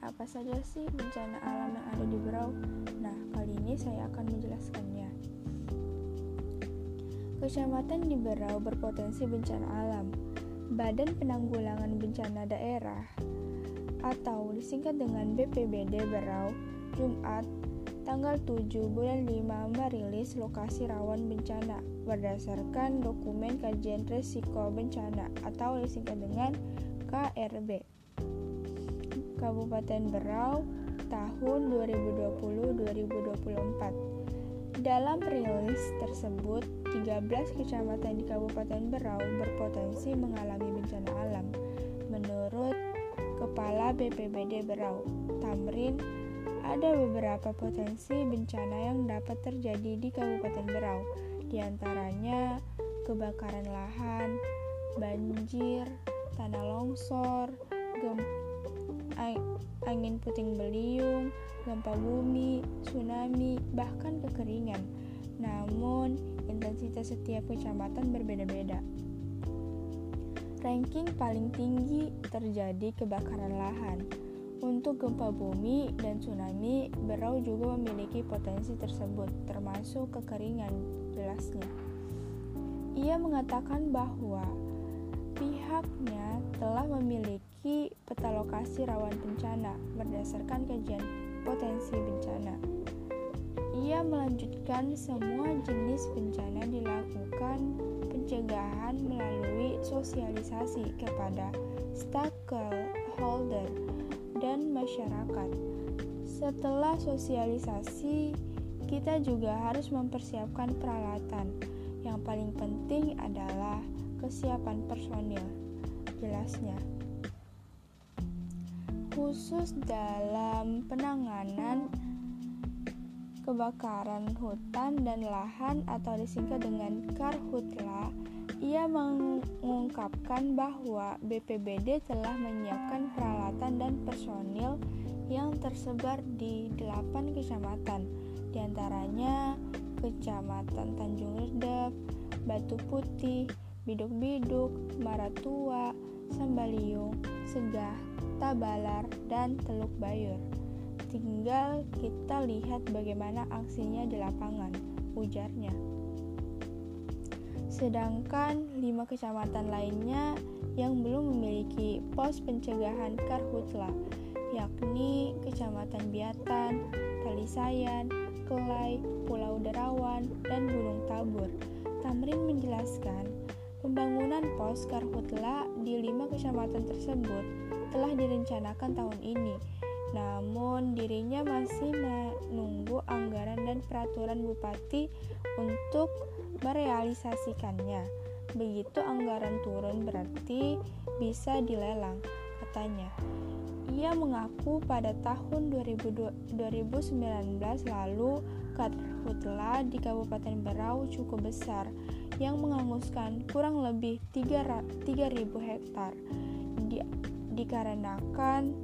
apa saja sih bencana alam yang ada di Berau? Nah, kali ini saya akan menjelaskannya. Kecamatan di Berau berpotensi bencana alam. Badan Penanggulangan Bencana Daerah atau disingkat dengan BPBD Berau, Jumat tanggal 7 bulan 5 merilis lokasi rawan bencana berdasarkan dokumen kajian risiko bencana atau disingkat dengan KRB. Kabupaten Berau tahun 2020-2024. Dalam rilis tersebut, 13 kecamatan di Kabupaten Berau berpotensi mengalami bencana alam. Menurut Kepala BPBD Berau, Tamrin ada beberapa potensi bencana yang dapat terjadi di Kabupaten Berau, di antaranya kebakaran lahan, banjir, tanah longsor, angin puting beliung, gempa bumi, tsunami, bahkan kekeringan. Namun, intensitas setiap kecamatan berbeda-beda. Ranking paling tinggi terjadi kebakaran lahan untuk gempa bumi dan tsunami, Berau juga memiliki potensi tersebut, termasuk kekeringan, jelasnya. Ia mengatakan bahwa pihaknya telah memiliki peta lokasi rawan bencana berdasarkan kajian potensi bencana. Ia melanjutkan semua jenis bencana dilakukan pencegahan melalui sosialisasi kepada stakeholder dan masyarakat. Setelah sosialisasi, kita juga harus mempersiapkan peralatan. Yang paling penting adalah kesiapan personil. Jelasnya, khusus dalam penanganan kebakaran hutan dan lahan atau disingkat dengan Karhutla ia mengungkapkan bahwa BPBD telah menyiapkan peralatan dan personil yang tersebar di delapan kecamatan, di antaranya Kecamatan Tanjung Redep, Batu Putih, Biduk-Biduk, Maratua, Sambaliung, Segah, Tabalar, dan Teluk Bayur. Tinggal kita lihat bagaimana aksinya di lapangan, ujarnya. Sedangkan lima kecamatan lainnya yang belum memiliki pos pencegahan karhutla, yakni Kecamatan Biatan, Talisayan, Kelai, Pulau Derawan, dan Gunung Tabur. Tamrin menjelaskan, pembangunan pos karhutla di lima kecamatan tersebut telah direncanakan tahun ini, namun dirinya masih menunggu anggaran dan peraturan bupati untuk merealisasikannya. Begitu anggaran turun berarti bisa dilelang, katanya. Ia mengaku pada tahun 2019 lalu karhutla di Kabupaten Berau cukup besar yang menghanguskan kurang lebih 3.000 hektar di, dikarenakan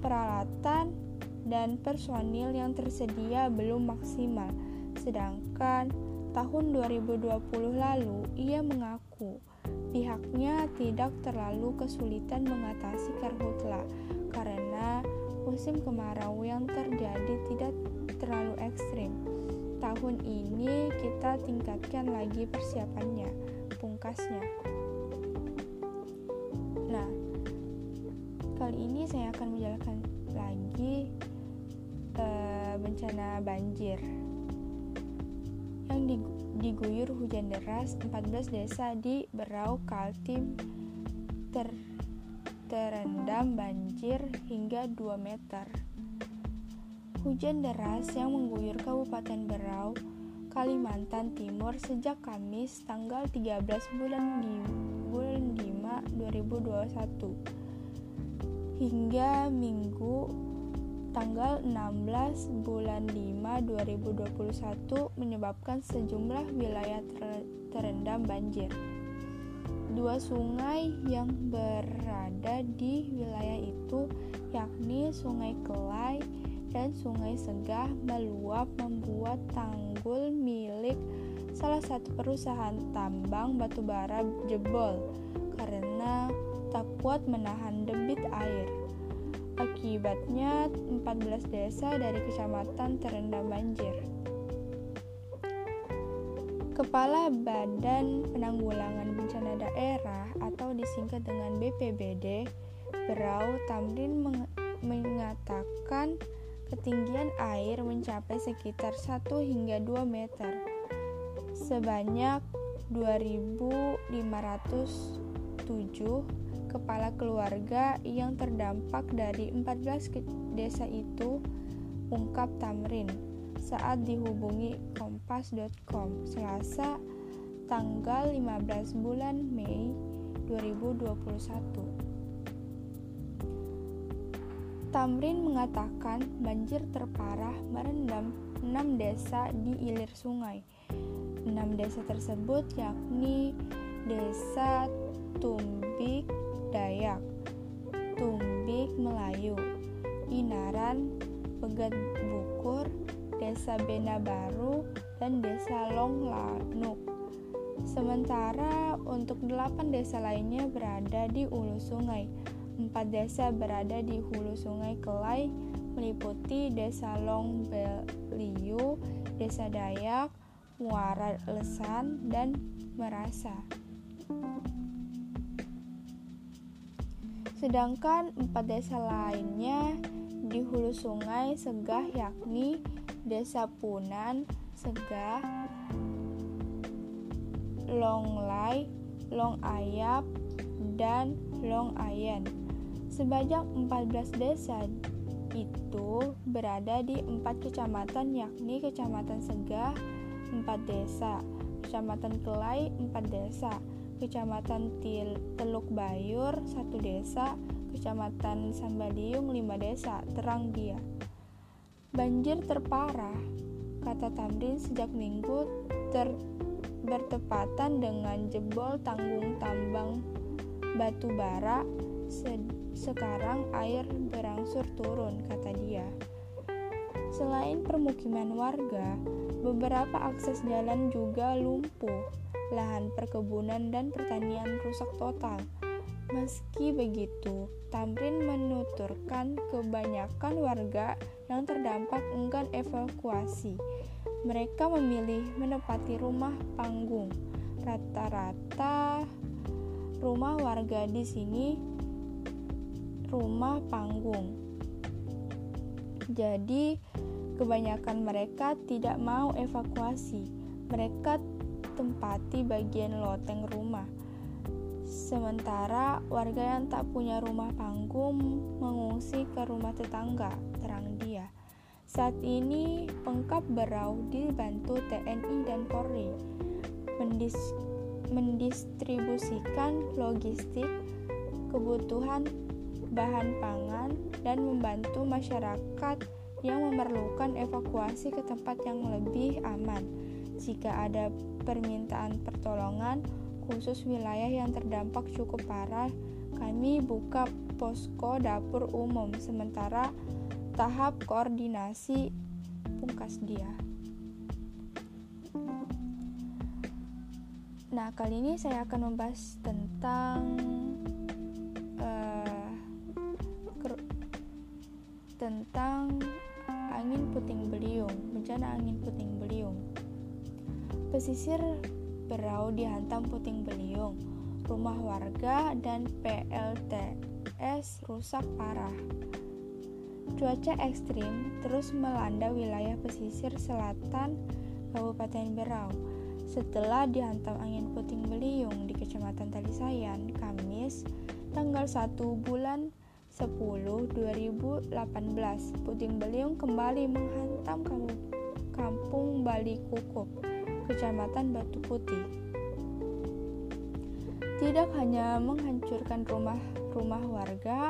peralatan dan personil yang tersedia belum maksimal sedangkan tahun 2020 lalu, ia mengaku pihaknya tidak terlalu kesulitan mengatasi karhutla karena musim kemarau yang terjadi tidak terlalu ekstrim. Tahun ini kita tingkatkan lagi persiapannya, pungkasnya. Nah, kali ini saya akan menjelaskan lagi uh, bencana banjir yang diguyur hujan deras 14 desa di Berau Kaltim ter terendam banjir hingga 2 meter. Hujan deras yang mengguyur Kabupaten Berau, Kalimantan Timur sejak Kamis tanggal 13 bulan di bulan 5 2021 hingga Minggu tanggal 16 bulan 5 2021 menyebabkan sejumlah wilayah terendam banjir. Dua sungai yang berada di wilayah itu yakni Sungai Kelai dan Sungai Segah meluap membuat tanggul milik salah satu perusahaan tambang batubara jebol karena tak kuat menahan debit air. Akibatnya 14 desa dari kecamatan terendam banjir. Kepala Badan Penanggulangan Bencana Daerah atau disingkat dengan BPBD, Berau Tamrin meng mengatakan ketinggian air mencapai sekitar 1 hingga 2 meter. Sebanyak 2507 kepala keluarga yang terdampak dari 14 desa itu, ungkap Tamrin saat dihubungi kompas.com Selasa tanggal 15 bulan Mei 2021. Tamrin mengatakan banjir terparah merendam 6 desa di ilir sungai. 6 desa tersebut yakni Desa Tumbik, Dayak, Tumbik Melayu, Inaran, Pegat Bukur, Desa Bena Baru, dan Desa Long Lanuk. Sementara untuk delapan desa lainnya berada di hulu sungai. Empat desa berada di hulu sungai Kelai, meliputi Desa Long Beliu, Desa Dayak, Muara Lesan, dan Merasa. Sedangkan empat desa lainnya di hulu sungai Segah yakni Desa Punan, Segah, Longlai, Long Ayap, dan Long Ayen. Sebanyak 14 desa itu berada di empat kecamatan yakni Kecamatan Segah, empat desa, Kecamatan Kelai, empat desa, Kecamatan Teluk Bayur, satu desa, Kecamatan Sambaliung, lima desa, terang dia. Banjir terparah, kata Tamrin sejak minggu ter bertepatan dengan jebol tanggung tambang batu bara. Se sekarang air berangsur turun, kata dia. Selain permukiman warga, beberapa akses jalan juga lumpuh lahan perkebunan dan pertanian rusak total. Meski begitu, Tamrin menuturkan kebanyakan warga yang terdampak enggan evakuasi. Mereka memilih menempati rumah panggung. Rata-rata rumah warga di sini rumah panggung. Jadi, kebanyakan mereka tidak mau evakuasi. Mereka tempati bagian loteng rumah. Sementara warga yang tak punya rumah panggung mengungsi ke rumah tetangga, terang dia. Saat ini pengkap Berau dibantu TNI dan Polri mendis mendistribusikan logistik, kebutuhan bahan pangan, dan membantu masyarakat yang memerlukan evakuasi ke tempat yang lebih aman. Jika ada permintaan pertolongan, khusus wilayah yang terdampak cukup parah, kami buka posko dapur umum sementara tahap koordinasi pungkas dia. Nah, kali ini saya akan membahas tentang angin puting beliung. Pesisir Berau dihantam puting beliung, rumah warga dan PLTS rusak parah. Cuaca ekstrim terus melanda wilayah pesisir selatan Kabupaten Berau. Setelah dihantam angin puting beliung di Kecamatan Talisayan, Kamis, tanggal 1 bulan 10 2018, puting beliung kembali menghantam kampung Bali Kukup Kecamatan Batu Putih. Tidak hanya menghancurkan rumah-rumah warga,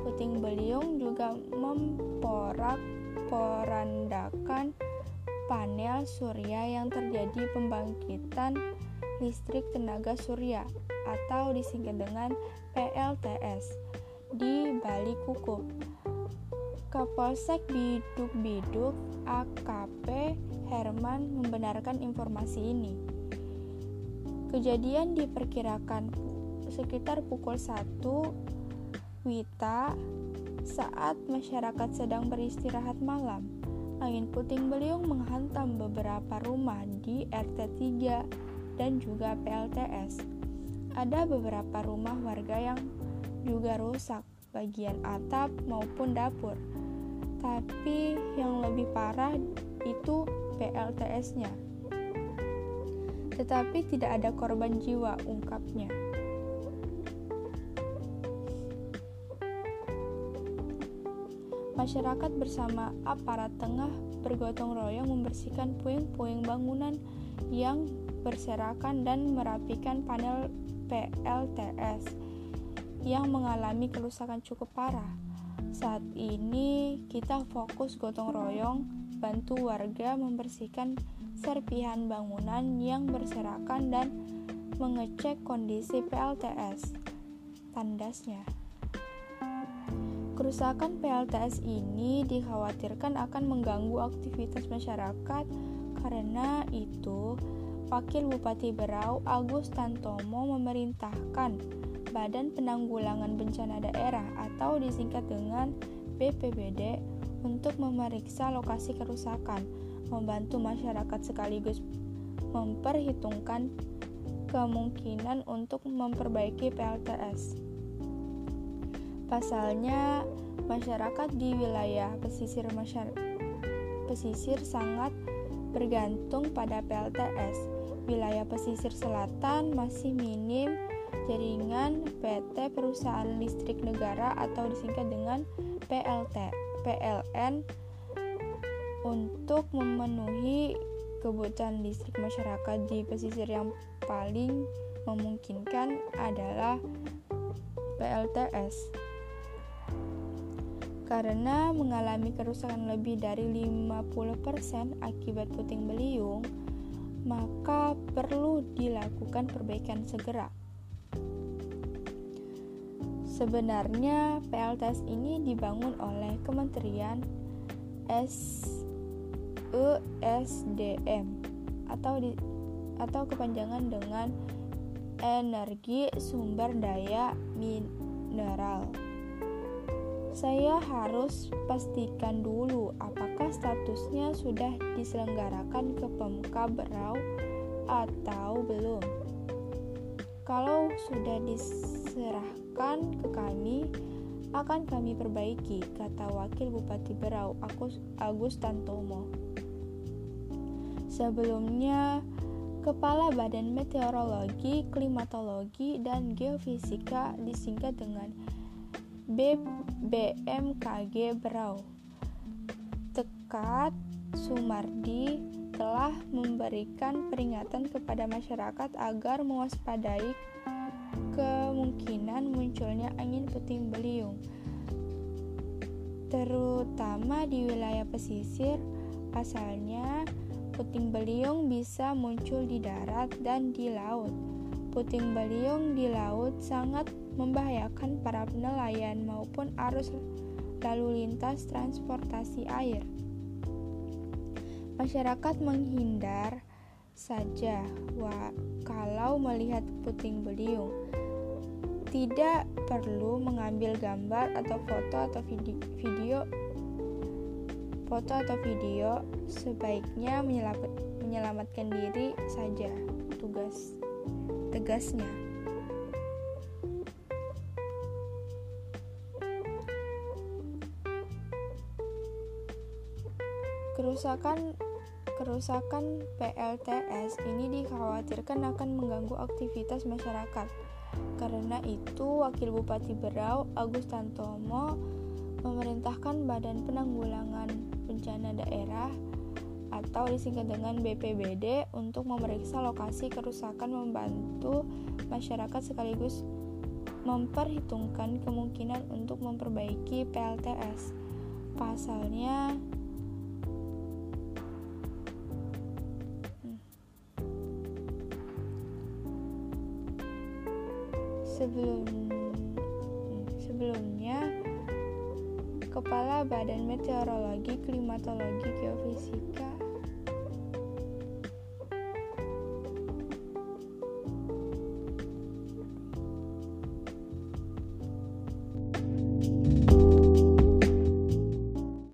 puting beliung juga memporak-porandakan panel surya yang terjadi pembangkitan listrik tenaga surya atau disingkat dengan PLTS di Bali Kukup. Kapolsek Biduk-Biduk AKP Herman membenarkan informasi ini. Kejadian diperkirakan sekitar pukul 1 Wita Saat masyarakat sedang beristirahat malam, angin puting beliung menghantam beberapa rumah di RT 3 dan juga PLTS. Ada beberapa rumah warga yang juga rusak, bagian atap maupun dapur. Tapi yang lebih parah itu PLTS-nya. Tetapi tidak ada korban jiwa, ungkapnya. Masyarakat bersama aparat tengah bergotong royong membersihkan puing-puing bangunan yang berserakan dan merapikan panel PLTS yang mengalami kerusakan cukup parah. Saat ini kita fokus gotong royong bantu warga membersihkan serpihan bangunan yang berserakan dan mengecek kondisi PLTS. Tandasnya. Kerusakan PLTS ini dikhawatirkan akan mengganggu aktivitas masyarakat. Karena itu, Wakil Bupati Berau Agus Tantomo memerintahkan Badan Penanggulangan Bencana Daerah atau disingkat dengan BPBD untuk memeriksa lokasi kerusakan, membantu masyarakat sekaligus memperhitungkan kemungkinan untuk memperbaiki PLTS. Pasalnya, masyarakat di wilayah pesisir pesisir sangat bergantung pada PLTS. Wilayah pesisir selatan masih minim jaringan PT Perusahaan Listrik Negara atau disingkat dengan PLT, PLN untuk memenuhi kebutuhan listrik masyarakat di pesisir yang paling memungkinkan adalah PLTS karena mengalami kerusakan lebih dari 50% akibat puting beliung, maka perlu dilakukan perbaikan segera. Sebenarnya PLTS ini dibangun oleh Kementerian SESDM atau di, atau kepanjangan dengan Energi Sumber Daya Mineral. Saya harus pastikan dulu apakah statusnya sudah diselenggarakan ke Pemkab Berau atau belum. Kalau sudah diserahkan ke kami, akan kami perbaiki, kata Wakil Bupati Berau Agus, Agus Tantomo. Sebelumnya, Kepala Badan Meteorologi, Klimatologi, dan Geofisika disingkat dengan BMKG Berau. Tekat Sumardi telah memberikan peringatan kepada masyarakat agar mewaspadai kemungkinan munculnya angin puting beliung terutama di wilayah pesisir pasalnya puting beliung bisa muncul di darat dan di laut puting beliung di laut sangat membahayakan para nelayan maupun arus lalu lintas transportasi air. Masyarakat menghindar saja wa, kalau melihat puting beliung. Tidak perlu mengambil gambar atau foto atau video, foto atau video sebaiknya menyelamatkan diri saja tugas tegasnya Kerusakan kerusakan PLTS ini dikhawatirkan akan mengganggu aktivitas masyarakat. Karena itu, Wakil Bupati Berau Agus Tantomo memerintahkan Badan Penanggulangan Bencana Daerah atau disingkat dengan BPBD untuk memeriksa lokasi kerusakan membantu masyarakat sekaligus memperhitungkan kemungkinan untuk memperbaiki PLTS. Pasalnya sebelum sebelumnya Kepala Badan Meteorologi, Klimatologi, Geofisika